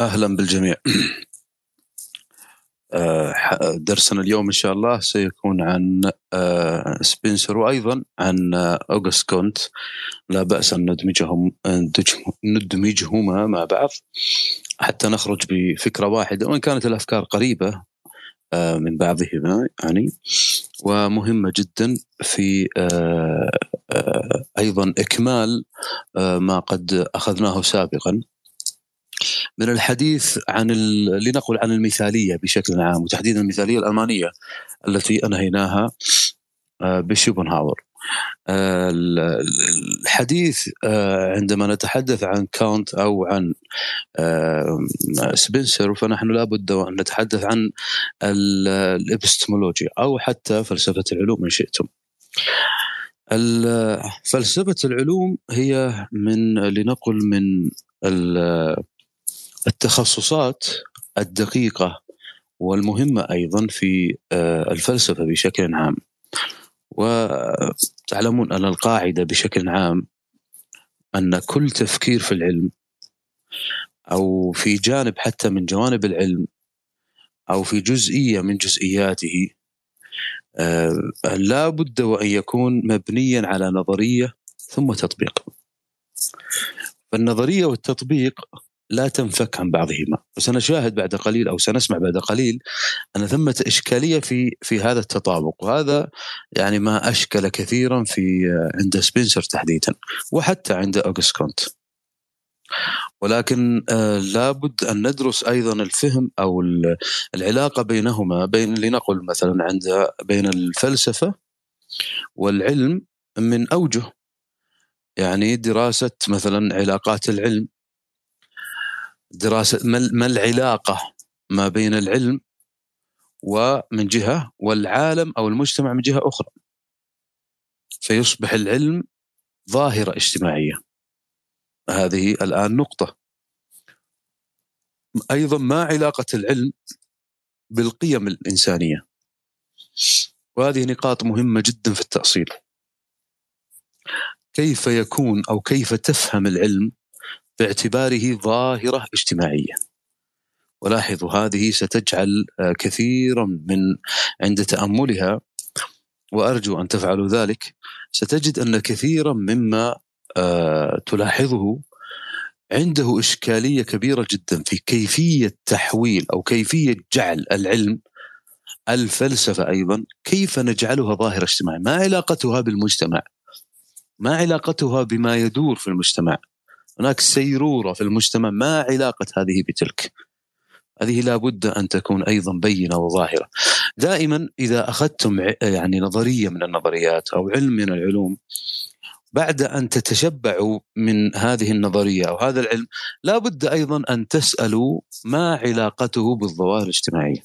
أهلا بالجميع. آه، درسنا اليوم إن شاء الله سيكون عن آه، سبنسر وأيضا عن آه، أوغست كونت. لا بأس أن ندمجهم ندمجهما مع بعض حتى نخرج بفكرة واحدة وإن كانت الأفكار قريبة من بعضهما يعني ومهمة جدا في أيضا إكمال ما قد أخذناه سابقا. من الحديث عن لنقل عن المثالية بشكل عام وتحديدا المثالية الألمانية التي أنهيناها آه، بشوبنهاور آه، الحديث آه، عندما نتحدث عن كونت أو عن سبنسر فنحن لابد أن نتحدث عن الإبستمولوجيا أو حتى فلسفة العلوم إن شئتم. فلسفة العلوم هي من لنقل من التخصصات الدقيقة والمهمة أيضا في آه، الفلسفة بشكل عام. وتعلمون أن القاعدة بشكل عام أن كل تفكير في العلم أو في جانب حتى من جوانب العلم أو في جزئية من جزئياته آه، لا بد وأن يكون مبنيا على نظرية ثم تطبيق. فالنظرية والتطبيق لا تنفك عن بعضهما. وسنشاهد بعد قليل أو سنسمع بعد قليل أن ثمة إشكالية في في هذا التطابق. وهذا يعني ما أشكل كثيرا في عند سبنسر تحديدا وحتى عند أوغست كونت. ولكن آه لابد أن ندرس أيضا الفهم أو العلاقة بينهما بين لنقل مثلا عند بين الفلسفة والعلم من أوجه يعني دراسة مثلا علاقات العلم. دراسة ما العلاقة ما بين العلم ومن جهة والعالم أو المجتمع من جهة أخرى. فيصبح العلم ظاهرة اجتماعية. هذه الآن نقطة. أيضا ما علاقة العلم بالقيم الإنسانية؟ وهذه نقاط مهمة جدا في التأصيل. كيف يكون أو كيف تفهم العلم باعتباره ظاهرة اجتماعية. ولاحظوا هذه ستجعل آه، كثيرا من عند تأملها وأرجو أن تفعلوا ذلك ستجد أن كثيرا مما آه، تلاحظه عنده إشكالية كبيرة جدا في كيفية تحويل أو كيفية جعل العلم الفلسفة أيضا كيف نجعلها ظاهرة اجتماعية؟ ما علاقتها بالمجتمع؟ ما علاقتها بما يدور في المجتمع؟ هناك سيرورة في المجتمع ما علاقة هذه بتلك. هذه لابد أن تكون أيضا بينة وظاهرة. دائما إذا أخذتم يعني نظرية من النظريات أو علم من العلوم بعد أن تتشبعوا من هذه النظرية أو هذا العلم لابد أيضا أن تسألوا ما علاقته بالظواهر الاجتماعية.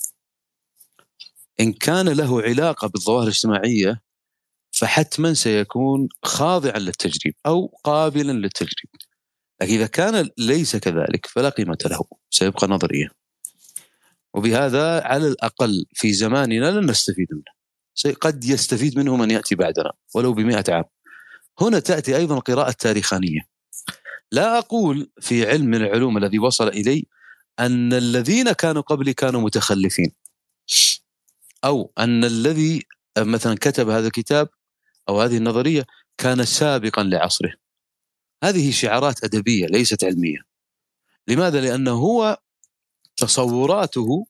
إن كان له علاقة بالظواهر الاجتماعية فحتما سيكون خاضعا للتجريب أو قابلا للتجريب. لكن إذا كان ليس كذلك فلا قيمة له سيبقى نظرية. وبهذا على الأقل في زماننا لن نستفيد منه. قد يستفيد منه من يأتي بعدنا ولو بمئة عام. هنا تأتي أيضا القراءة التاريخانية لا أقول في علم من العلوم الذي وصل إلي أن الذين كانوا قبلي كانوا متخلفين. أو أن الذي مثلا كتب هذا الكتاب أو هذه النظرية كان سابقا لعصره. هذه شعارات أدبية ليست علمية. لماذا؟ لأنه هو تصوراته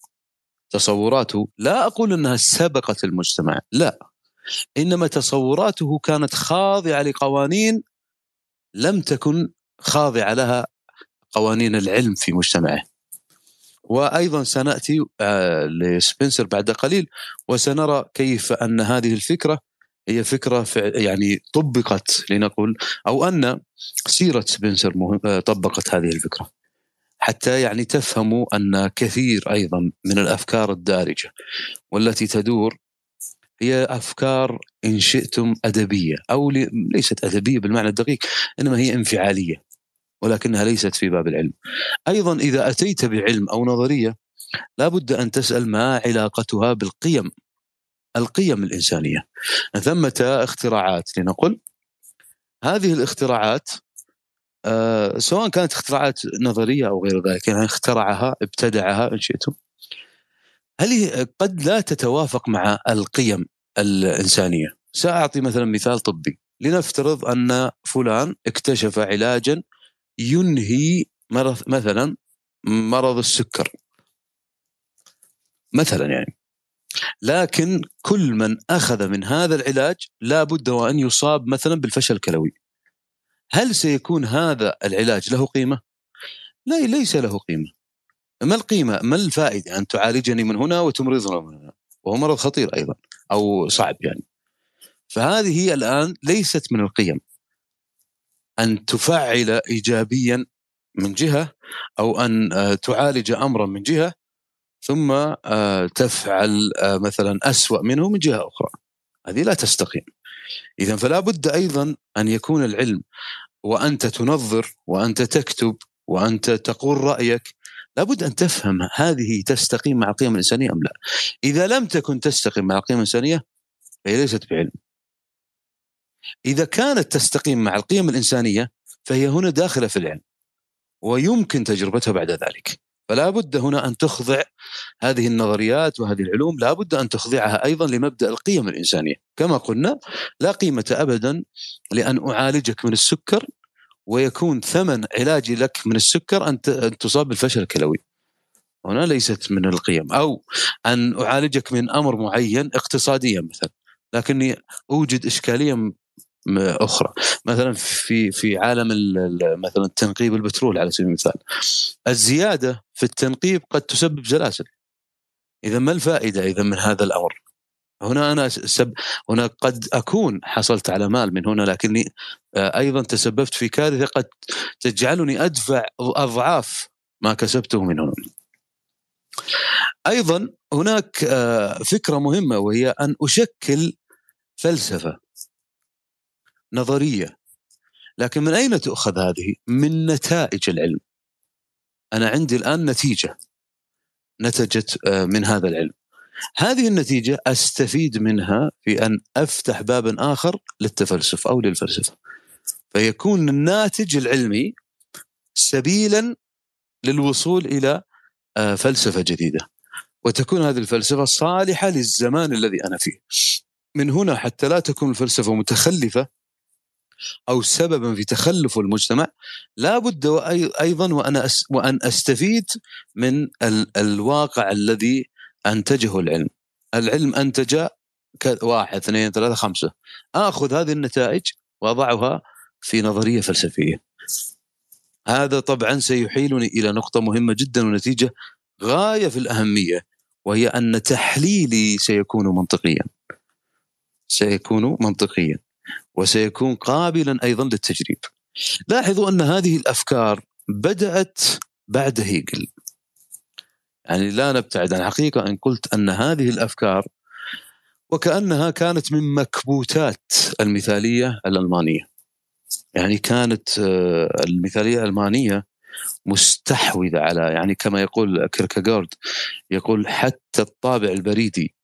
تصوراته لا أقول إنها سبقت المجتمع لا. إنما تصوراته كانت خاضعة لقوانين لم تكن خاضعة لها قوانين العلم في مجتمعه. وأيضا سنأتي آه، لسبنسر بعد قليل وسنرى كيف أن هذه الفكرة هي فكرة يعني طبقت لنقل أو أن سيرة سبنسر آه، طبقت هذه الفكرة حتى يعني تفهموا أن كثير أيضا من الأفكار الدارجة والتي تدور هي أفكار إن شئتم أدبية أو ليست أدبية بالمعنى الدقيق إنما هي انفعالية ولكنها ليست في باب العلم. أيضا إذا أتيت بعلم أو نظرية لابد أن تسأل ما علاقتها بالقيم القيم الإنسانية. ثمة اختراعات لنقل. هذه الاختراعات آه سواء كانت اختراعات نظرية أو غير ذلك يعني اخترعها ابتدعها إن شئتم هل قد لا تتوافق مع القيم الإنسانية؟ سأعطي مثلا مثال طبي. لنفترض أن فلان اكتشف علاجا ينهي مرض مثلا مرض السكر. مثلا يعني. لكن كل من أخذ من هذا العلاج لا بد وأن يصاب مثلا بالفشل الكلوي. هل سيكون هذا العلاج له قيمة؟ لا ليس له قيمة. ما القيمة؟ ما الفائدة أن تعالجني من هنا وتمرضنا من هنا؟ وهو مرض خطير أيضا أو صعب يعني. فهذه الآن ليست من القيم. أن تفعل ايجابيا من جهة أو أن آه، تعالج امرا من جهة ثم آه، تفعل آه، مثلا أسوأ منه من جهة أخرى. هذه لا تستقيم. اذا فلا بد أيضا أن يكون العلم وأنت تنظر وأنت تكتب وأنت تقول رأيك. لابد أن تفهم هذه تستقيم مع القيم الإنسانية أم لا. إذا لم تكن تستقيم مع القيم الإنسانية فهي ليست بعلم. إذا كانت تستقيم مع القيم الإنسانية فهي هنا داخلة في العلم ويمكن تجربتها بعد ذلك. فلا بد هنا أن تخضع هذه النظريات وهذه العلوم لا بد أن تخضعها أيضا لمبدأ القيم الإنسانية. كما قلنا لا قيمة ابدا لأن أعالجك من السكر ويكون ثمن علاجي لك من السكر أن تصاب بالفشل الكلوي. هنا ليست من القيم. أو أن أعالجك من أمر معين اقتصاديا مثلا. لكني أوجد اشكاليه أخرى. مثلا في في عالم مثلا تنقيب البترول على سبيل المثال. الزيادة في التنقيب قد تسبب زلازل إذا ما الفائدة إذا من هذا الأمر؟ هنا أنا سب هنا قد أكون حصلت على مال من هنا لكني آه، أيضا تسببت في كارثة قد تجعلني أدفع أضعاف ما كسبته من هنا. أيضا هناك آه، فكرة مهمة وهي أن أشكل فلسفة. نظرية لكن من أين تؤخذ هذه؟ من نتائج العلم. أنا عندي الآن نتيجة نتجت آه، من هذا العلم. هذه النتيجة أستفيد منها في أن أفتح بابا آخر للتفلسف أو للفلسفة. فيكون الناتج العلمي سبيلا للوصول إلى آه، فلسفة جديدة. وتكون هذه الفلسفة صالحة للزمان الذي أنا فيه. من هنا حتى لا تكون الفلسفة متخلفة أو سببا في تخلف المجتمع لا بد أيضا وان وأن أستفيد من الواقع الذي أنتجه العلم. العلم انتج واحد اثنين ثلاثة خمسة. آخذ هذه النتائج وأضعها في نظرية فلسفية. هذا طبعا سيحيلني إلى نقطة مهمة جدا ونتيجة غاية في الأهمية وهي أن تحليلي سيكون منطقيا. سيكون منطقيا. وسيكون قابلا أيضا للتجريب. لاحظوا أن هذه الأفكار بدأت بعد هيجل. يعني لا نبتعد عن حقيقة إن قلت أن هذه الأفكار وكأنها كانت من مكبوتات المثالية الألمانية. يعني كانت آه، المثالية الألمانية مستحوذة على يعني كما يقول كيركاغورد يقول حتى الطابع البريدي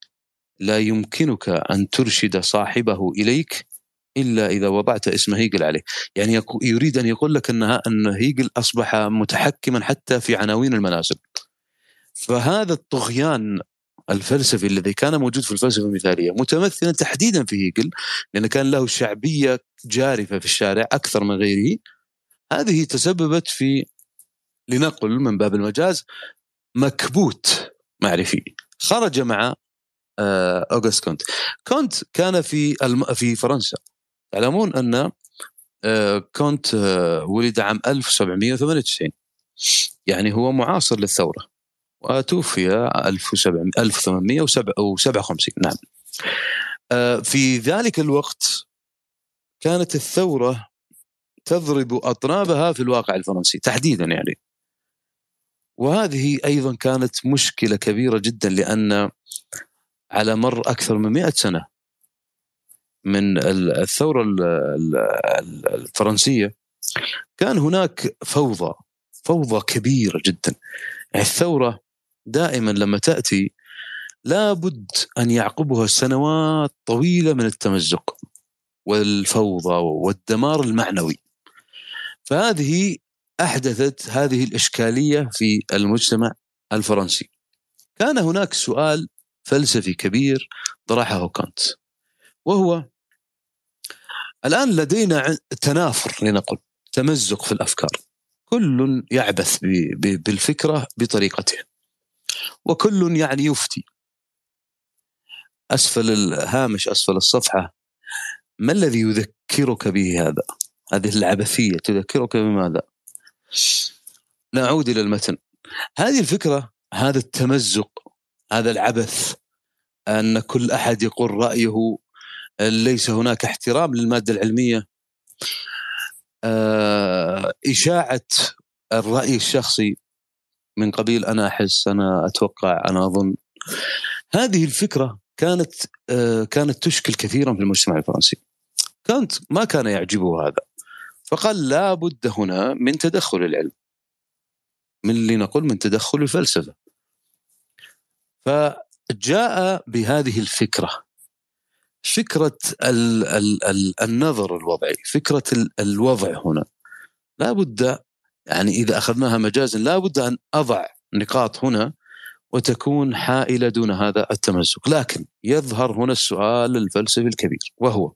لا يمكنك أن ترشد صاحبه إليك إلا إذا وضعت اسم هيجل عليه، يعني يريد أن يقول لك انها أن هيجل أصبح متحكما حتى في عناوين المنازل. فهذا الطغيان الفلسفي الذي كان موجود في الفلسفة المثالية متمثلا تحديدا في هيجل لأن كان له شعبية جارفة في الشارع أكثر من غيره. هذه تسببت في لنقل من باب المجاز مكبوت معرفي. خرج مع آه، أوغست كونت. كونت كان في في فرنسا. تعلمون أن آه، كونت آه، ولد عام 1798 يعني هو معاصر للثورة. وتوفي 1857 نعم. آه، في ذلك الوقت كانت الثورة تضرب اطنابها في الواقع الفرنسي تحديدا يعني. وهذه أيضا كانت مشكلة كبيرة جدا لأن على مر أكثر من 100 سنة من الثورة الفرنسية كان هناك فوضى فوضى كبيرة جدا. يعني الثورة دائما لما تأتي لابد أن يعقبها سنوات طويلة من التمزق والفوضى والدمار المعنوي. فهذه أحدثت هذه الإشكالية في المجتمع الفرنسي. كان هناك سؤال فلسفي كبير طرحه كانت وهو الآن لدينا تنافر لنقل تمزق في الأفكار. كل يعبث بالفكرة بطريقته وكل يعني يفتي. أسفل الهامش أسفل الصفحة. ما الذي يذكرك به هذا؟ هذه العبثية تذكرك بماذا؟ نعود إلى المتن. هذه الفكرة هذا التمزق هذا العبث أن كل أحد يقول رأيه ليس هناك احترام للمادة العلمية. آه، إشاعة الرأي الشخصي من قبيل أنا أحس أنا أتوقع أنا أظن. هذه الفكرة كانت آه، كانت تشكل كثيرا في المجتمع الفرنسي. كانت ما كان يعجبه هذا. فقال لا بد هنا من تدخل العلم. من اللي نقول من تدخل الفلسفة. فجاء بهذه الفكرة. فكرة ال ال ال النظر الوضعي فكرة الوضع هنا. لا بد يعني إذا أخذناها مجازا لا بد أن أضع نقاط هنا وتكون حائلة دون هذا التمزق لكن يظهر هنا السؤال الفلسفي الكبير وهو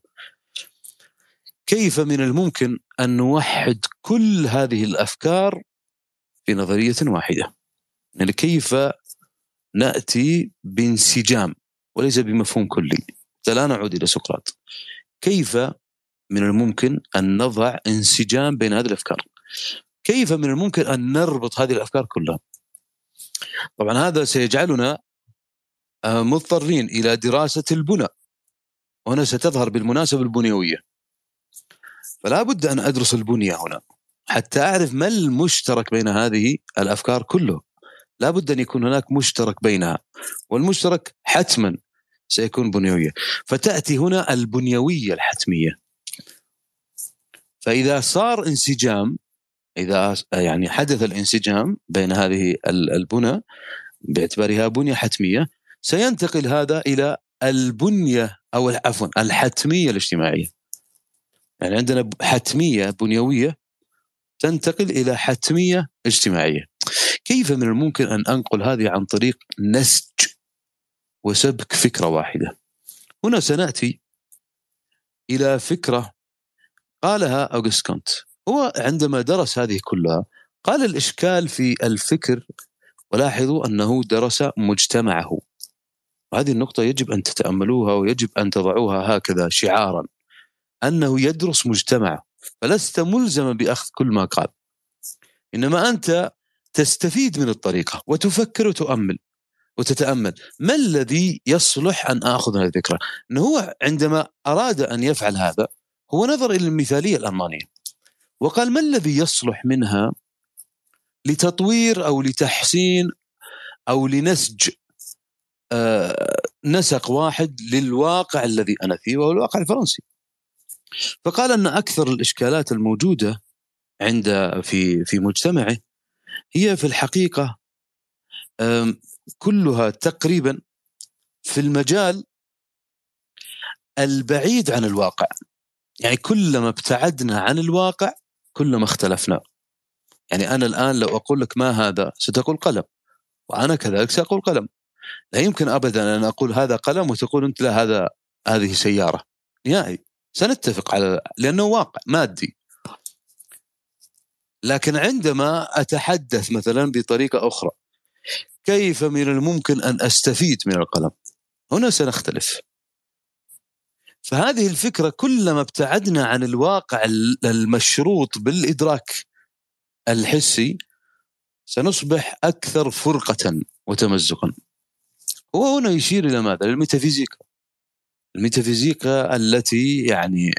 كيف من الممكن أن نوحد كل هذه الأفكار في نظرية واحدة؟ يعني كيف نأتي بانسجام وليس بمفهوم كلي؟ لا نعود إلى سقراط. كيف من الممكن أن نضع انسجام بين هذه الأفكار؟ كيف من الممكن أن نربط هذه الأفكار كلها؟ طبعا هذا سيجعلنا آه، مضطرين إلى دراسة البنى. وهنا ستظهر بالمناسبة البنيوية. فلا بد أن أدرس البنية هنا حتى أعرف ما المشترك بين هذه الأفكار كله لا بد أن يكون هناك مشترك بينها. والمشترك حتما سيكون بنيوية. فتأتي هنا البنيوية الحتمية. فإذا صار انسجام إذا يعني حدث الانسجام بين هذه البنى باعتبارها بنية حتمية سينتقل هذا إلى البنية أو عفوا الحتمية الاجتماعية. يعني عندنا حتمية بنيوية تنتقل إلى حتمية اجتماعية. كيف من الممكن أن أنقل هذه عن طريق نسج؟ وسبك فكرة واحدة. هنا سنأتي إلى فكرة قالها أوغست كونت. هو عندما درس هذه كلها قال الإشكال في الفكر ولاحظوا أنه درس مجتمعه. وهذه النقطة يجب أن تتأملوها ويجب أن تضعوها هكذا شعارا. أنه يدرس مجتمعه فلست ملزما بأخذ كل ما قال. إنما أنت تستفيد من الطريقة وتفكر وتؤمل. وتتأمل. ما الذي يصلح أن آخذ هذه الفكرة؟ أنه هو عندما أراد أن يفعل هذا هو نظر إلى المثالية الألمانية. وقال ما الذي يصلح منها لتطوير أو لتحسين أو لنسج آه نسق واحد للواقع الذي أنا فيه وهو الواقع الفرنسي. فقال أن أكثر الإشكالات الموجودة عند في في مجتمعه هي في الحقيقة كلها تقريبا في المجال البعيد عن الواقع. يعني كلما ابتعدنا عن الواقع كلما اختلفنا. يعني أنا الآن لو أقول لك ما هذا ستقول قلم. وأنا كذلك سأقول قلم. لا يمكن أبدا أن أقول هذا قلم وتقول أنت لا هذا هذه سيارة. نهائي. سنتفق على لأنه واقع مادي. لكن عندما أتحدث مثلا بطريقة أخرى كيف من الممكن أن أستفيد من القلم؟ هنا سنختلف. فهذه الفكرة كلما ابتعدنا عن الواقع المشروط بالإدراك الحسي سنصبح أكثر فرقة وتمزقا. هو هنا يشير إلى ماذا؟ للميتافيزيقا الميتافيزيقا التي يعني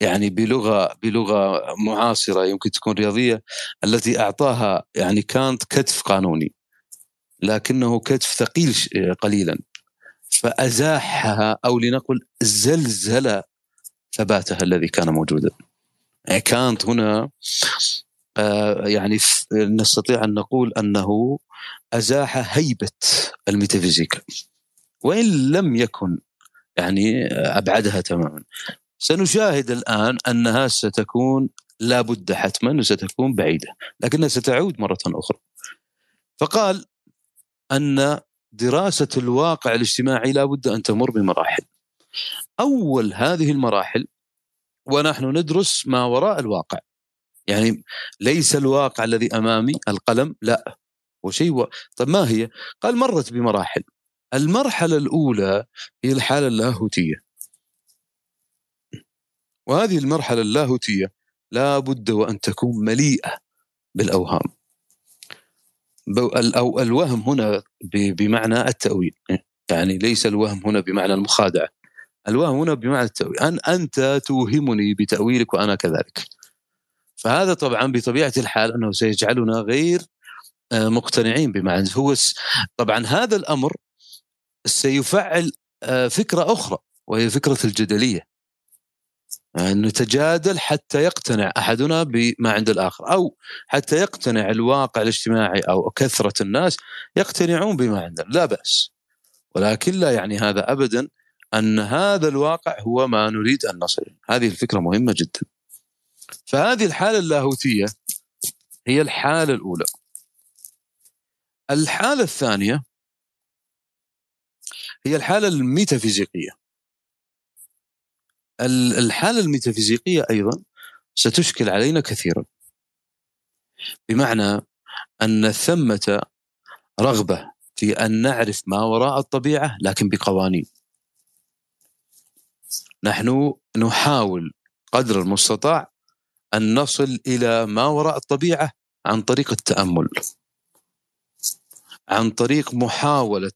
يعني بلغه بلغة معاصرة يمكن تكون رياضية التي أعطاها يعني كانت كتف قانوني. لكنه كتف ثقيل قليلا. فأزاحها أو لنقل زلزل ثباتها الذي كان موجودا. يعني كانت هنا آه، يعني نستطيع أن نقول أنه أزاح هيبة الميتافيزيقا وإن لم يكن يعني أبعدها تماما. سنشاهد الآن أنها ستكون لابد حتما ستكون بعيدة لكنها ستعود مرة أخرى. فقال أن دراسة الواقع الاجتماعي لابد أن تمر بمراحل أول هذه المراحل ونحن ندرس ما وراء الواقع. يعني ليس الواقع الذي أمامي القلم لا. وشيء و... طيب ما هي؟ قال مرت بمراحل. المرحلة الأولى هي الحالة اللاهوتية. وهذه المرحلة اللاهوتية لا بد وأن تكون مليئة بالأوهام. أو الوهم هنا بمعنى التأويل. يعني ليس الوهم هنا بمعنى المخادعة. الوهم هنا بمعنى التأويل. أن أنت توهمني بتأويلك وأنا كذلك. فهذا طبعا بطبيعة الحال أنه سيجعلنا غير آه، مقتنعين بمعنى. هو طبعا هذا الأمر سيفعل آه، فكرة أخرى وهي فكرة الجدلية. أن نتجادل حتى يقتنع أحدنا بما عند الآخر أو حتى يقتنع الواقع الاجتماعي أو كثرة الناس يقتنعون بما عندنا لا بأس. ولكن لا يعني هذا أبدا أن هذا الواقع هو ما نريد أن نصل هذه الفكرة مهمة جدا. فهذه الحالة اللاهوتية هي الحالة الأولى. الحالة الثانية هي الحالة الميتافيزيقية. الحالة الميتافيزيقية أيضا ستشكل علينا كثيرا. بمعنى أن ثمة رغبة في أن نعرف ما وراء الطبيعة لكن بقوانين. نحن نحاول قدر المستطاع أن نصل إلى ما وراء الطبيعة عن طريق التأمل عن طريق محاولة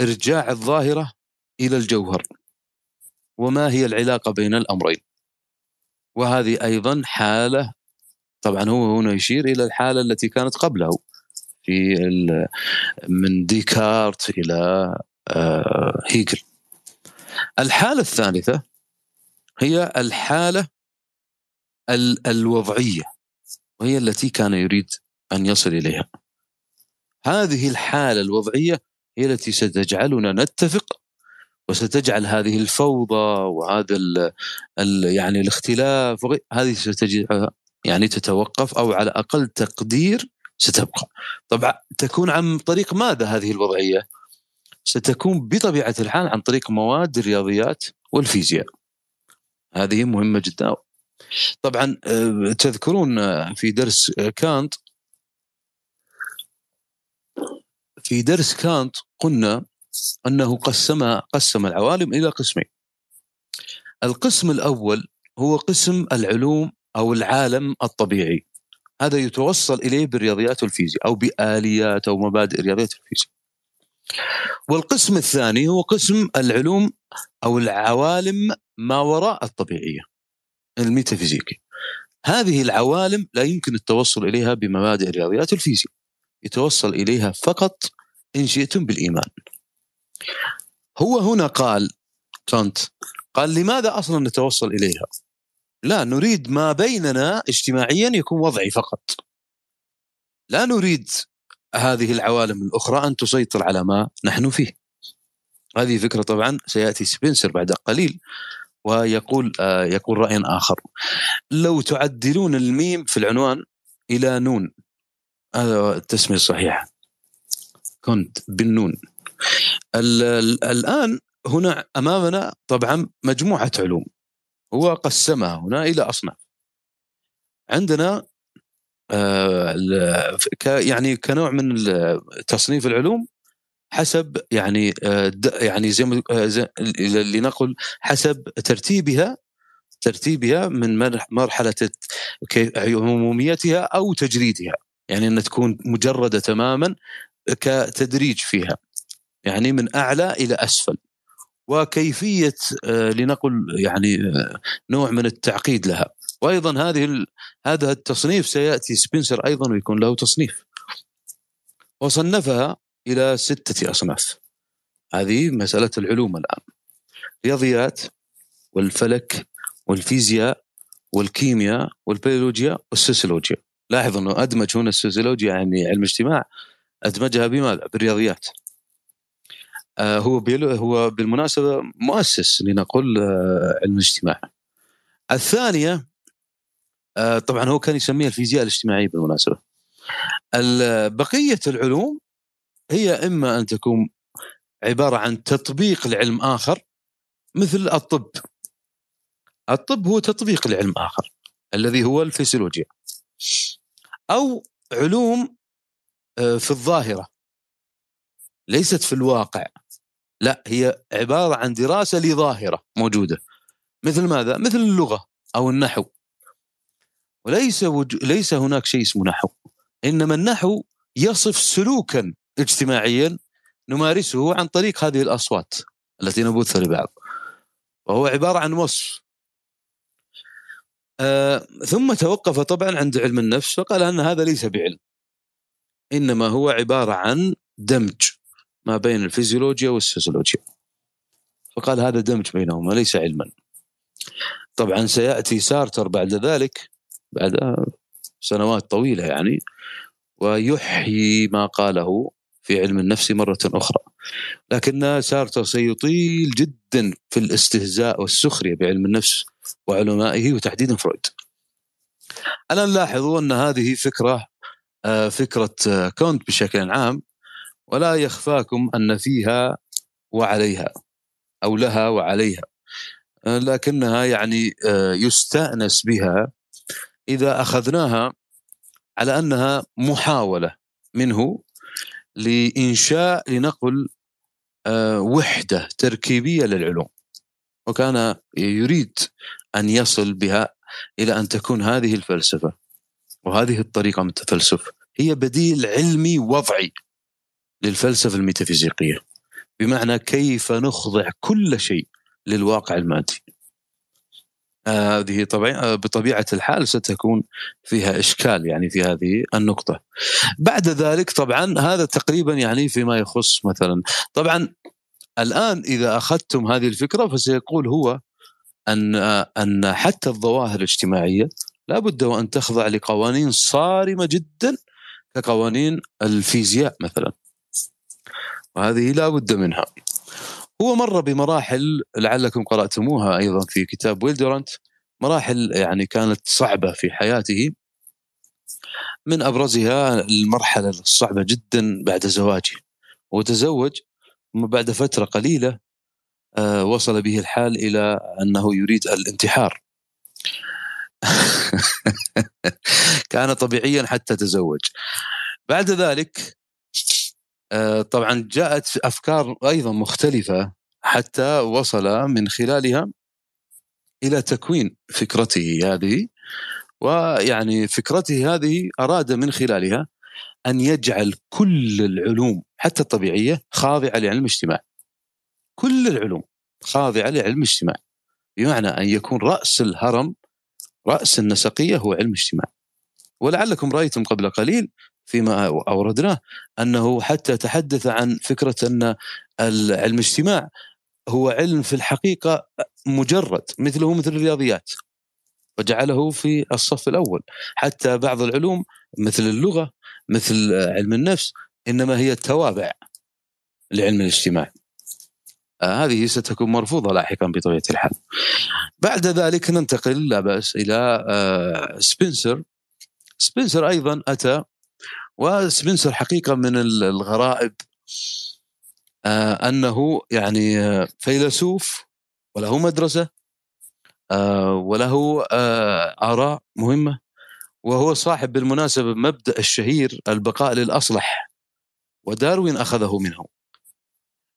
إرجاع الظاهرة إلى الجوهر. وما هي العلاقة بين الأمرين. وهذه أيضا حالة طبعا هو هنا يشير إلى الحالة التي كانت قبله. في من ديكارت إلى آه، هيجل. الحالة الثالثة هي الحالة الوضعية وهي التي كان يريد أن يصل إليها. هذه الحالة الوضعية هي التي ستجعلنا نتفق وستجعل هذه الفوضى وهذا ال ال يعني الاختلاف هذه ستجعلها يعني تتوقف أو على أقل تقدير ستبقى. طبعا تكون عن طريق ماذا هذه الوضعية؟ ستكون بطبيعة الحال عن طريق مواد الرياضيات والفيزياء. هذه مهمة جدا. طبعا آه، تذكرون في درس كانت في درس كانت قلنا أنه قسم قسم العوالم إلى قسمين. القسم الأول هو قسم العلوم أو العالم الطبيعي. هذا يتوصل إليه بالرياضيات والفيزياء أو بآليات أو مبادئ الرياضيات والفيزياء. والقسم الثاني هو قسم العلوم أو العوالم ما وراء الطبيعية الميتافيزيقي. هذه العوالم لا يمكن التوصل إليها بمبادئ الرياضيات والفيزياء. يتوصل إليها فقط إن شئتم بالإيمان. هو هنا قال كانت قال لماذا أصلا نتوصل إليها؟ لا نريد ما بيننا اجتماعيا يكون وضعي فقط. لا نريد هذه العوالم الأخرى أن تسيطر على ما نحن فيه. هذه فكرة طبعا سيأتي سبنسر بعد قليل ويقول آه يقول رأي آخر. لو تعدلون الميم في العنوان إلى نون هذا التسمية الصحيحة. كنت بالنون الآن هنا أمامنا طبعا مجموعة علوم. هو قسمها هنا إلى أصناف. عندنا آه، يعني كنوع من تصنيف العلوم حسب يعني آه، يعني زي ما آه، لنقل حسب ترتيبها ترتيبها من مرحلة عموميتها أو تجريدها. يعني أن تكون مجردة تماما كتدريج فيها. يعني من أعلى إلى أسفل. وكيفية آه، لنقل يعني آه، نوع من التعقيد لها. وأيضا هذه هذا التصنيف سيأتي سبنسر أيضا ويكون له تصنيف. وصنفها إلى ستة أصناف. هذه مسألة العلوم الآن. رياضيات والفلك والفيزياء والكيمياء والبيولوجيا والسوسيولوجيا لاحظ إنه أدمج هنا السوسيولوجيا يعني علم اجتماع أدمجها بماذا؟ بالرياضيات. هو هو بالمناسبة مؤسس لنقل آه، علم الاجتماع. الثانية آه، طبعا هو كان يسميها الفيزياء الاجتماعية بالمناسبة. بقية العلوم هي إما أن تكون عبارة عن تطبيق لعلم آخر مثل الطب. الطب هو تطبيق لعلم آخر الذي هو الفسيولوجيا أو علوم آه، في الظاهرة. ليست في الواقع. لا هي عبارة عن دراسة لظاهرة موجودة. مثل ماذا؟ مثل اللغة أو النحو. وليس وج... ليس هناك شيء اسمه نحو. إنما النحو يصف سلوكا اجتماعيا نمارسه عن طريق هذه الأصوات التي نبثها لبعض. وهو عبارة عن وصف. آه ثم توقف طبعا عند علم النفس فقال أن هذا ليس بعلم. إنما هو عبارة عن دمج. ما بين الفيزيولوجيا والسوسيولوجيا فقال هذا دمج بينهما ليس علما. طبعا سيأتي سارتر بعد ذلك بعد سنوات طويلة يعني ويحيي ما قاله في علم النفس مرة أخرى. لكن سارتر سيطيل جدا في الاستهزاء والسخرية بعلم النفس وعلمائه وتحديدا فرويد. الآن لاحظوا أن هذه فكرة آه، فكرة آه، كونت بشكل عام ولا يخفاكم أن فيها وعليها أو لها وعليها. آه، لكنها يعني يستأنس بها إذا أخذناها على أنها محاولة منه لإنشاء لنقل وحدة تركيبية للعلوم. وكان يريد أن يصل بها إلى أن تكون هذه الفلسفة. وهذه الطريقة من التفلسف. هي بديل علمي وضعي. للفلسفة الميتافيزيقية. بمعنى كيف نخضع كل شيء للواقع المادي. هذه طبعا بطبيعة الحال ستكون فيها إشكال يعني في هذه النقطة. بعد ذلك طبعا هذا تقريبا يعني فيما يخص مثلا طبعا الآن إذا أخذتم هذه الفكرة فسيقول هو أن أن حتى الظواهر الاجتماعية لابد وأن تخضع لقوانين صارمة جدا كقوانين الفيزياء مثلا. وهذه لا بد منها. هو مر بمراحل لعلكم قرأتموها أيضا في كتاب ويلدرانت مراحل يعني كانت صعبة في حياته. من أبرزها المرحلة الصعبة جدا بعد زواجه. وتزوج بعد فترة قليلة آه، وصل به الحال إلى أنه يريد الانتحار. كان طبيعيا حتى تزوج. بعد ذلك طبعا جاءت أفكار أيضا مختلفة حتى وصل من خلالها إلى تكوين فكرته هذه ويعني فكرته هذه أراد من خلالها أن يجعل كل العلوم حتى الطبيعية خاضعة لعلم الاجتماع. كل العلوم خاضعة لعلم الاجتماع. بمعنى أن يكون رأس الهرم رأس النسقية هو علم الاجتماع. ولعلكم رأيتم قبل قليل فيما أوردناه أنه حتى تحدث عن فكرة أن علم الاجتماع هو علم في الحقيقة مجرد مثله مثل الرياضيات وجعله في الصف الأول. حتى بعض العلوم مثل اللغة مثل علم النفس إنما هي توابع لعلم الاجتماع. آه هذه ستكون مرفوضة لاحقا بطبيعة الحال. بعد ذلك ننتقل لا بأس إلى آه سبنسر. سبنسر أيضا أتى وسبنسر حقيقة من الغرائب آه أنه يعني آه، فيلسوف وله مدرسة آه وله آراء مهمة وهو صاحب بالمناسبة مبدأ الشهير البقاء للأصلح وداروين أخذه منه.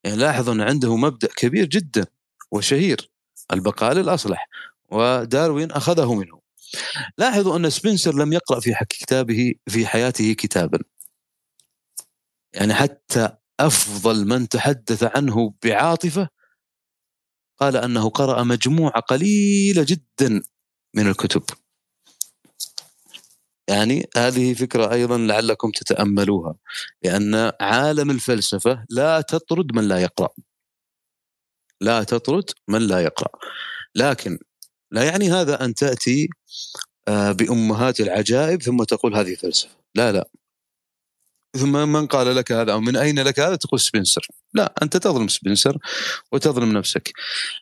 يعني لاحظ أن عنده مبدأ كبير جدا وشهير البقاء للأصلح وداروين أخذه منه. لاحظوا أن سبنسر لم يقرأ في كتابه في حياته كتابا. يعني حتى أفضل من تحدث عنه بعاطفة قال أنه قرأ مجموعة قليلة جدا من الكتب. يعني هذه فكرة أيضا لعلكم تتأملوها لأن عالم الفلسفة لا تطرد من لا يقرأ. لا تطرد من لا يقرأ. لكن لا يعني هذا أن تأتي آه، بأمهات العجائب ثم تقول هذه فلسفة. لا لا. ثم من قال لك هذا أو من أين لك هذا؟ تقول سبنسر لا أنت تظلم سبنسر وتظلم نفسك.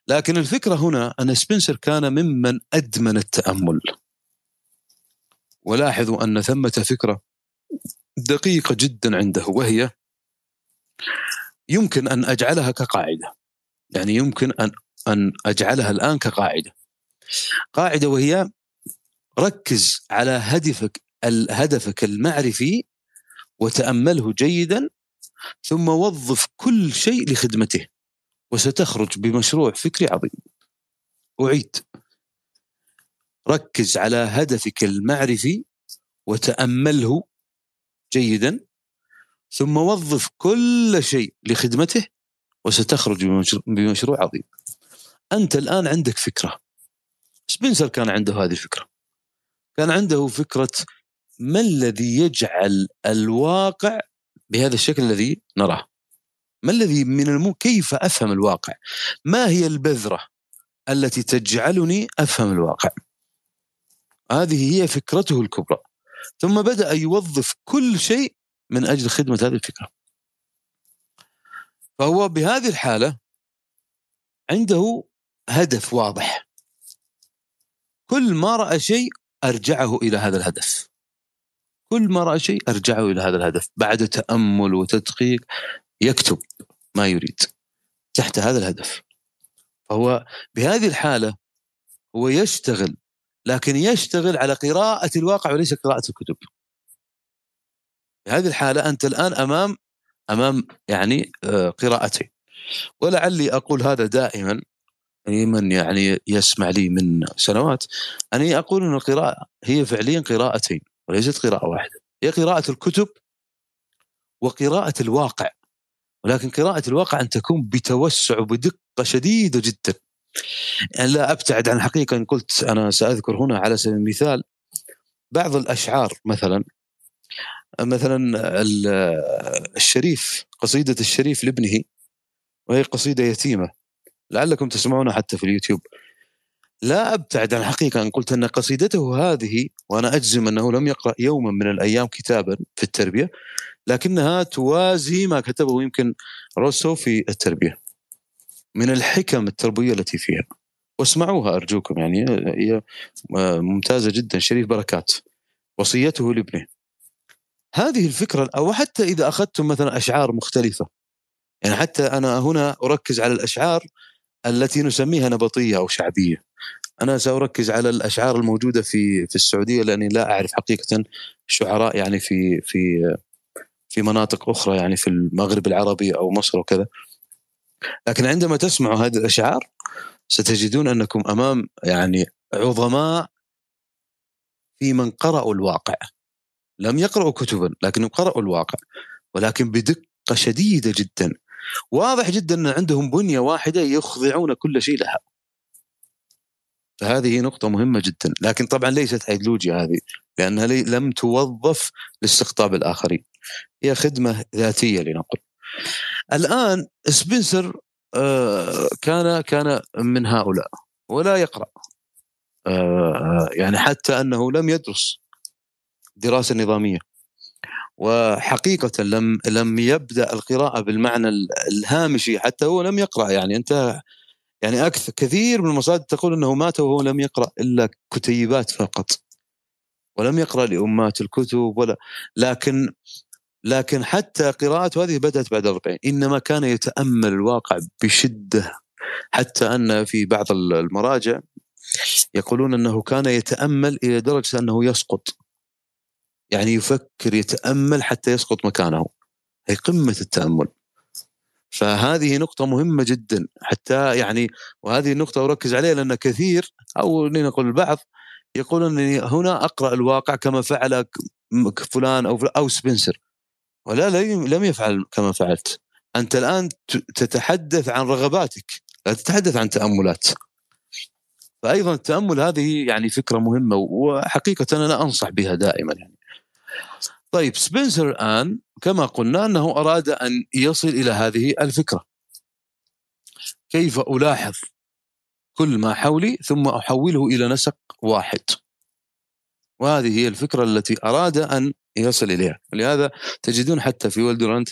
لكن الفكرة هنا أن سبنسر كان ممن أدمن التأمل. ولاحظوا أن ثمة فكرة دقيقة جدا عنده وهي يمكن أن أجعلها كقاعدة. يعني يمكن أن أن أجعلها الآن كقاعدة. قاعدة وهي ركز على هدفك هدفك المعرفي وتأمله جيدا ثم وظف كل شيء لخدمته وستخرج بمشروع فكري عظيم. أعيد. ركز على هدفك المعرفي وتأمله جيدا ثم وظف كل شيء لخدمته وستخرج بمشروع عظيم. أنت الآن عندك فكرة. سبنسر كان عنده هذه الفكرة. كان عنده فكرة ما الذي يجعل الواقع بهذا الشكل الذي نراه؟ ما الذي من المو كيف أفهم الواقع؟ ما هي البذرة التي تجعلني أفهم الواقع؟ هذه هي فكرته الكبرى. ثم بدأ يوظف كل شيء من أجل خدمة هذه الفكرة. فهو بهذه الحالة عنده هدف واضح. كل ما رأى شيء أرجعه إلى هذا الهدف. كل ما رأى شيء أرجعه إلى هذا الهدف. بعد تأمل وتدقيق يكتب ما يريد تحت هذا الهدف. فهو بهذه الحالة هو يشتغل لكن يشتغل على قراءة الواقع وليس قراءة الكتب. في هذه الحالة أنت الآن أمام أمام يعني آه، قراءتين. ولعلي أقول هذا دائما من يعني يسمع لي من سنوات. أني أقول أن القراءة هي فعليا قراءتين وليست قراءة واحدة. هي قراءة الكتب وقراءة الواقع. ولكن قراءة الواقع أن تكون بتوسع وبدقة شديدة جدا. يعني لا أبتعد عن الحقيقة إن قلت أنا سأذكر هنا على سبيل المثال بعض الأشعار مثلا. مثلا الشريف قصيدة الشريف لابنه وهي قصيدة يتيمة. لعلكم تسمعونها حتى في اليوتيوب. لا أبتعد عن الحقيقة أن قلت أن قصيدته هذه وأنا أجزم أنه لم يقرأ يوما من الأيام كتابا في التربية لكنها توازي ما كتبه يمكن روسو في التربية. من الحكم التربوية التي فيها. واسمعوها أرجوكم يعني هي ممتازة جدا شريف بركات. وصيته لابنه. هذه الفكرة أو حتى إذا أخذتم مثلا أشعار مختلفة. يعني حتى أنا هنا أركز على الأشعار التي نسميها نبطية أو شعبية. أنا سأركز على الأشعار الموجودة في في السعودية لأني لا أعرف حقيقة شعراء يعني في في في مناطق أخرى يعني في المغرب العربي أو مصر وكذا. لكن عندما تسمعوا هذه الأشعار ستجدون أنكم أمام يعني عظماء في من قرأوا الواقع. لم يقرأوا كتبا لكنهم قرأوا الواقع. ولكن بدقة شديدة جدا. واضح جدا أن عندهم بنية واحدة يخضعون كل شيء لها. فهذه نقطة مهمة جدا. لكن طبعا ليست أيديولوجيا هذه لأنها لم توظف لاستقطاب الآخرين. هي خدمة ذاتية لنقل. الآن سبنسر آه، كان كان من هؤلاء ولا يقرأ. آه، يعني حتى أنه لم يدرس دراسة نظامية. وحقيقة لم لم يبدأ القراءة بالمعنى الهامشي حتى هو لم يقرأ يعني انتهى يعني أكثر كثير من المصادر تقول إنه مات وهو لم يقرأ إلا كتيبات فقط ولم يقرأ لأمات الكتب ولا لكن لكن حتى قراءته هذه بدأت بعد 40 إنما كان يتأمل الواقع بشدة حتى أن في بعض المراجع يقولون إنه كان يتأمل إلى درجة أنه يسقط. يعني يفكر يتأمل حتى يسقط مكانه. هي قمة التأمل. فهذه نقطة مهمة جدا. حتى يعني وهذه النقطة أركز عليها لأن كثير أو لنقول البعض يقول أنني هنا أقرأ الواقع كما فعل فلان أو أو سبنسر. ولا لم يفعل كما فعلت. أنت الآن تتحدث عن رغباتك. لا تتحدث عن تأملات. فأيضا التأمل هذه يعني فكرة مهمة وحقيقة أنا أنصح بها دائما. يعني طيب سبنسر الآن كما قلنا أنه أراد أن يصل إلى هذه الفكرة. كيف ألاحظ كل ما حولي ثم أحوله إلى نسق واحد؟ وهذه هي الفكرة التي أراد أن يصل إليها. لهذا تجدون حتى في ولدرانت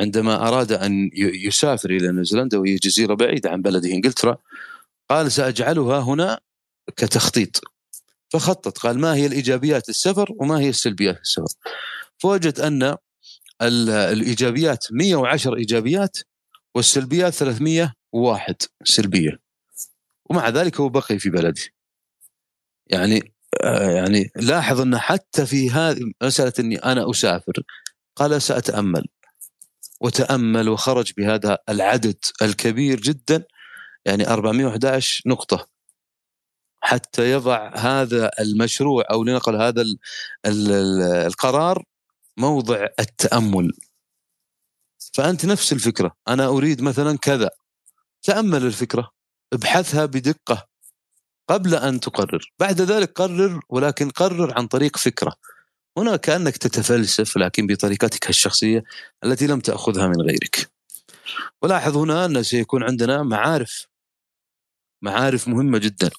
عندما أراد أن يسافر إلى نيوزيلندا وهي جزيرة بعيدة عن بلده إنجلترا قال سأجعلها هنا كتخطيط. فخطط قال ما هي الإيجابيات السفر وما هي السلبيات السفر فوجد أن الإيجابيات 110 إيجابيات والسلبيات 301 سلبية. ومع ذلك هو بقي في بلده. يعني آه، يعني لاحظ انه حتى في هذه مسألة أني أنا أسافر قال سأتأمل. وتأمل وخرج بهذا العدد الكبير جدا يعني 411 نقطة. حتى يضع هذا المشروع أو لنقل هذا القرار موضع التأمل. فأنت نفس الفكرة. أنا أريد مثلا كذا. تأمل الفكرة. ابحثها بدقة قبل أن تقرر. بعد ذلك قرر ولكن قرر عن طريق فكرة. هنا كأنك تتفلسف لكن بطريقتك الشخصية التي لم تأخذها من غيرك. ولاحظ هنا أن سيكون عندنا معارف. معارف مهمة جدا.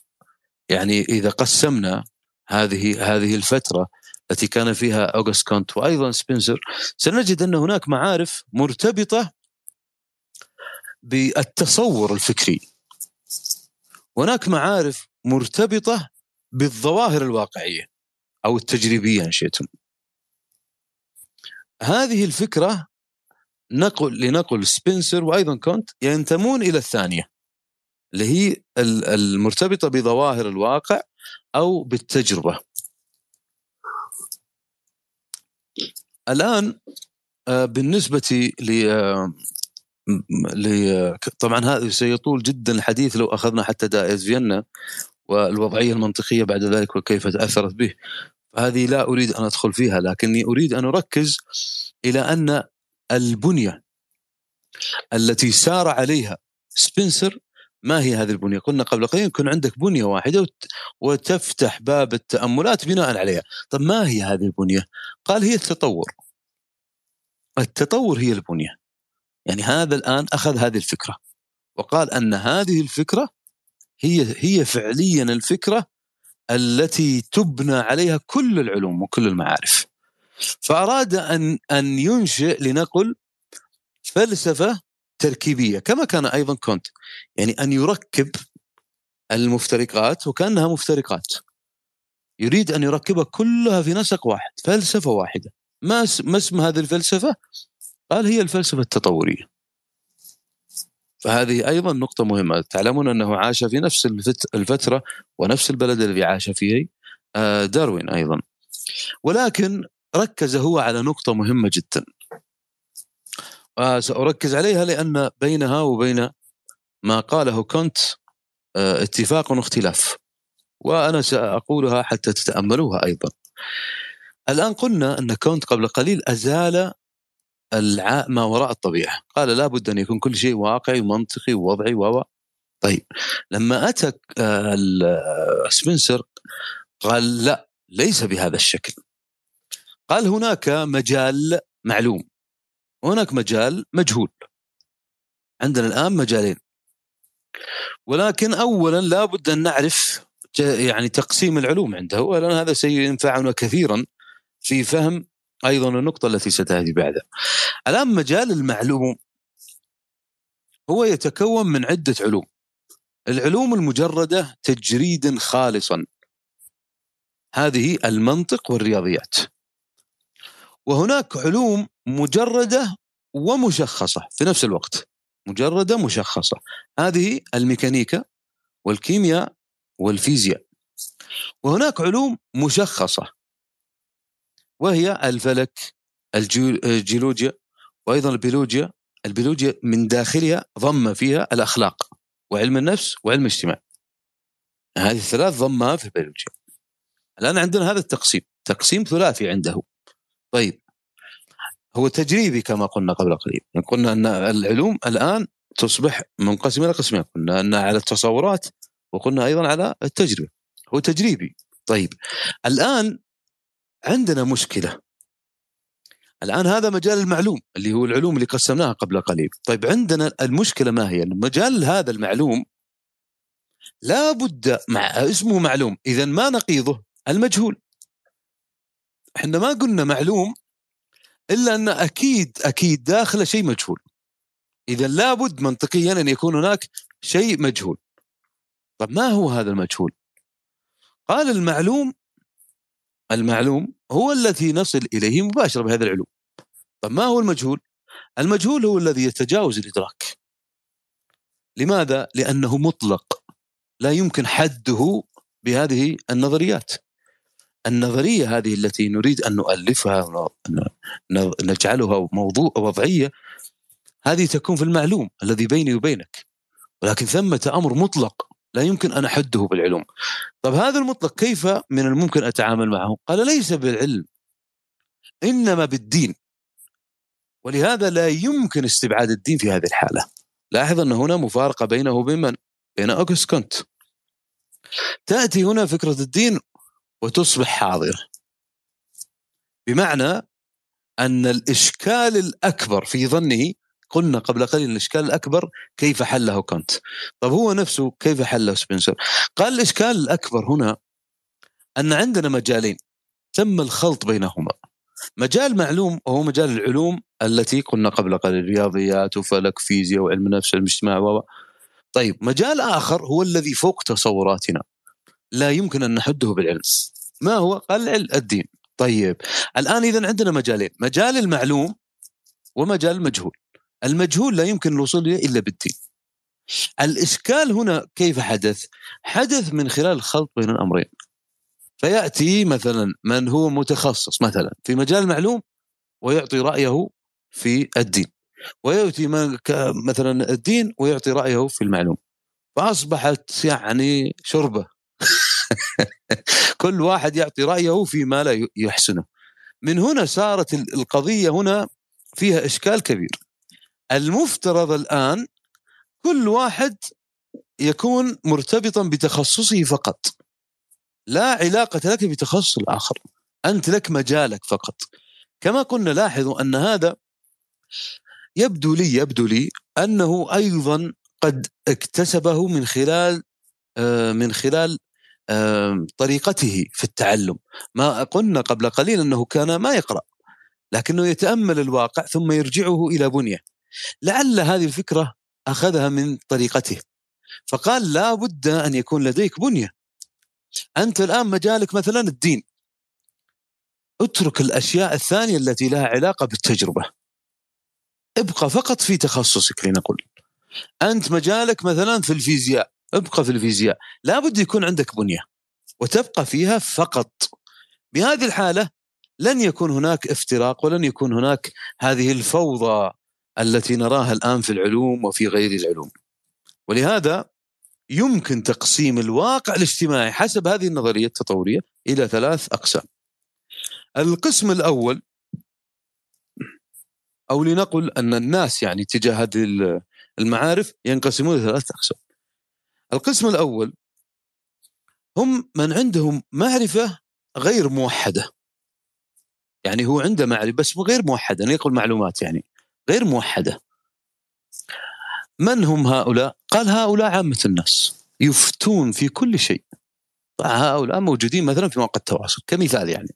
يعني إذا قسمنا هذه هذه الفترة التي كان فيها أوغست كونت وأيضا سبنسر سنجد أن هناك معارف مرتبطة بالتصور الفكري. هناك معارف مرتبطة بالظواهر الواقعية أو التجريبية إن شئتم. هذه الفكرة نقل لنقل سبنسر وأيضا كونت ينتمون إلى الثانية. اللي هي المرتبطة بظواهر الواقع أو بالتجربة. الآن آه، بالنسبة ل طبعا هذا سيطول جدا الحديث لو أخذنا حتى دائز فيينا والوضعية المنطقية بعد ذلك وكيف تأثرت به. هذه لا أريد أن أدخل فيها لكني أريد أن أركز إلى أن البنية التي سار عليها سبنسر ما هي هذه البنية؟ قلنا قبل قليل يكون عندك بنية واحدة وتفتح باب التأملات بناء عليها، طب ما هي هذه البنية؟ قال هي التطور. التطور هي البنية. يعني هذا الآن أخذ هذه الفكرة وقال أن هذه الفكرة هي هي فعليا الفكرة التي تبنى عليها كل العلوم وكل المعارف. فأراد أن أن ينشئ لنقل فلسفة تركيبية كما كان أيضا كونت. يعني أن يركب المفترقات وكأنها مفترقات. يريد أن يركبها كلها في نسق واحد فلسفة واحدة. ما ما اسم هذه الفلسفة؟ قال هي الفلسفة التطورية. فهذه أيضا نقطة مهمة. تعلمون أنه عاش في نفس الفترة ونفس البلد الذي عاش فيه آه، داروين أيضا. ولكن ركز هو على نقطة مهمة جدا. آه، سأركز عليها لأن بينها وبين ما قاله كونت آه، اتفاق واختلاف وأنا سأقولها حتى تتأملوها أيضا. الآن قلنا أن كونت قبل قليل أزال الع... ما وراء الطبيعة. قال لابد أن يكون كل شيء واقعي ومنطقي ووضعي و طيب. لما أتى آه، سبنسر قال لا ليس بهذا الشكل. قال هناك مجال معلوم. وهناك مجال مجهول. عندنا الآن مجالين. ولكن أولا لابد أن نعرف يعني تقسيم العلوم عنده ولأن هذا سينفعنا كثيرا في فهم أيضا النقطة التي ستأتي بعدها. الآن مجال المعلوم هو يتكون من عدة علوم. العلوم المجردة تجريدا خالصا. هذه المنطق والرياضيات. وهناك علوم مجردة ومشخصة في نفس الوقت. مجردة مشخصة. هذه الميكانيكا والكيمياء والفيزياء. وهناك علوم مشخصة. وهي الفلك الجيولوجيا وأيضا البيولوجيا. البيولوجيا من داخلها ضم فيها الأخلاق وعلم النفس وعلم الاجتماع. هذه الثلاث ضمها في البيولوجيا. الآن عندنا هذا التقسيم. تقسيم ثلاثي عنده. طيب. هو تجريبي كما قلنا قبل قليل. يعني قلنا أن العلوم الآن تصبح منقسمة إلى قسمين. قلنا أن على التصورات وقلنا أيضا على التجربة. هو تجريبي. طيب. الآن عندنا مشكلة. الآن هذا مجال المعلوم اللي هو العلوم اللي قسمناها قبل قليل. طيب عندنا المشكلة ما هي؟ مجال هذا المعلوم لا بد مع اسمه معلوم. اذا ما نقيضه؟ المجهول. إحنا ما قلنا معلوم إلا أن أكيد أكيد داخله شيء مجهول. إذا لابد منطقيا أن يكون هناك شيء مجهول. طب ما هو هذا المجهول؟ قال المعلوم المعلوم هو الذي نصل إليه مباشرة بهذه العلوم طب ما هو المجهول؟ المجهول هو الذي يتجاوز الإدراك. لماذا؟ لأنه مطلق. لا يمكن حده بهذه النظريات. النظرية هذه التي نريد أن نؤلفها نجعلها موضوع وضعية هذه تكون في المعلوم الذي بيني وبينك. ولكن ثمة أمر مطلق لا يمكن أن أحده بالعلوم. طب هذا المطلق كيف من الممكن أتعامل معه؟ قال ليس بالعلم إنما بالدين. ولهذا لا يمكن استبعاد الدين في هذه الحالة. لاحظ أن هنا مفارقة بينه وبين من؟ بين أوغست كونت. تأتي هنا فكرة الدين وتصبح حاضره بمعنى أن الإشكال الأكبر في ظنه قلنا قبل قليل الإشكال الأكبر كيف حله كانت. طب هو نفسه كيف حله سبنسر؟ قال الإشكال الأكبر هنا أن عندنا مجالين تم الخلط بينهما. مجال معلوم وهو مجال العلوم التي قلنا قبل قليل رياضيات وفلك فيزياء وعلم النفس وعلم الاجتماع و. طيب مجال آخر هو الذي فوق تصوراتنا. لا يمكن أن نحده بالعلم ما هو؟ قال الدين. طيب. الآن اذا عندنا مجالين. مجال المعلوم ومجال المجهول. المجهول لا يمكن الوصول إليه إلا بالدين. الإشكال هنا كيف حدث؟ حدث من خلال الخلط بين الأمرين. فيأتي مثلا من هو متخصص مثلا في مجال المعلوم ويعطي رأيه في الدين. ويأتي مثلا الدين ويعطي رأيه في المعلوم. فأصبحت يعني شربة. كل واحد يعطي رأيه فيما لا يحسنه. من هنا صارت القضية هنا فيها إشكال كبير. المفترض الآن كل واحد يكون مرتبطا بتخصصه فقط. لا علاقة لك بتخصص الآخر. أنت لك مجالك فقط. كما قلنا لاحظوا أن هذا يبدو لي يبدو لي أنه أيضا قد اكتسبه من خلال آه، من خلال طريقته في التعلم. ما قلنا قبل قليل أنه كان ما يقرأ لكنه يتأمل الواقع ثم يرجعه إلى بنيه. لعل هذه الفكرة أخذها من طريقته. فقال لا بد أن يكون لديك بنية. أنت الآن مجالك مثلا الدين. اترك الأشياء الثانية التي لها علاقة بالتجربة. ابقى فقط في تخصصك لنقل أنت مجالك مثلا في الفيزياء. ابقى في الفيزياء. لابد يكون عندك بنية وتبقى فيها فقط. بهذه الحالة لن يكون هناك افتراق ولن يكون هناك هذه الفوضى التي نراها الآن في العلوم وفي غير العلوم. ولهذا يمكن تقسيم الواقع الاجتماعي حسب هذه النظرية التطورية إلى ثلاث أقسام. القسم الأول أو لنقل أن الناس يعني تجاه هذه المعارف ينقسمون إلى ثلاث أقسام. القسم الأول هم من عندهم معرفة غير موحدة. يعني هو عنده معرفة بس غير موحدة نقول معلومات يعني غير موحدة. من هم هؤلاء؟ قال هؤلاء عامة الناس يفتون في كل شيء. هؤلاء موجودين مثلا في مواقع التواصل كمثال يعني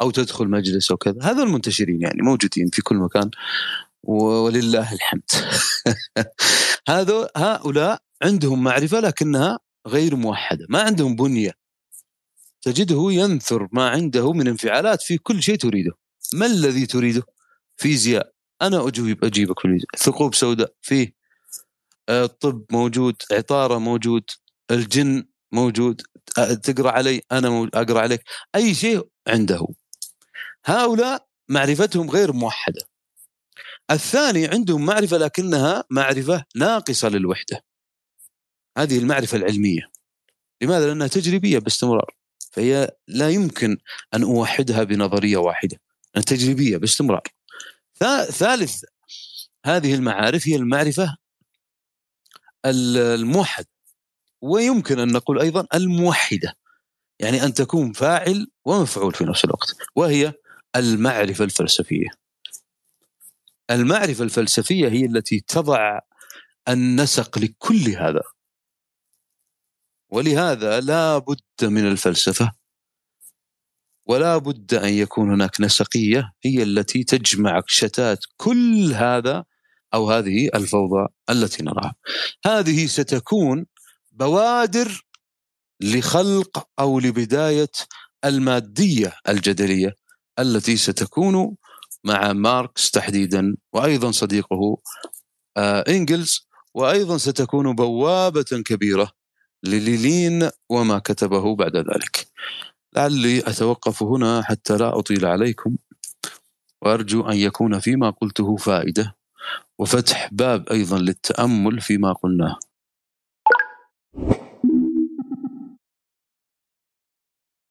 أو تدخل مجلس أو كذا. هذول المنتشرين يعني موجودين في كل مكان ولله الحمد. هذا هؤلاء عندهم معرفة لكنها غير موحدة ما عندهم بنية. تجده ينثر ما عنده من انفعالات في كل شيء تريده. ما الذي تريده؟ فيزياء. أنا أجيب أجيبك في ثقوب سوداء. فيه. الطب موجود. عطارة موجود. الجن موجود. تقرأ علي. أنا أقرأ عليك. أي شيء عنده. هؤلاء معرفتهم غير موحدة. الثاني عندهم معرفة لكنها معرفة ناقصة للوحدة. هذه المعرفة العلمية. لماذا؟ لأنها تجريبية باستمرار. فهي لا يمكن أن أوحدها بنظرية واحدة. تجريبية باستمرار. ثالث هذه المعارف هي المعرفة الموحد. ويمكن أن نقول أيضا الموحدة. يعني أن تكون فاعل ومفعول في نفس الوقت. وهي المعرفة الفلسفية. المعرفة الفلسفية هي التي تضع النسق لكل هذا. ولهذا لا بد من الفلسفة ولا بد أن يكون هناك نسقية هي التي تجمع شتات كل هذا أو هذه الفوضى التي نراها. هذه ستكون بوادر لخلق أو لبداية المادية الجدلية التي ستكون مع ماركس تحديدا وأيضا صديقه آه، إنجلز وأيضا ستكون بوابة كبيرة لليلين وما كتبه بعد ذلك. لعلي أتوقف هنا حتى لا أطيل عليكم وأرجو أن يكون فيما قلته فائدة وفتح باب أيضا للتأمل فيما قلناه.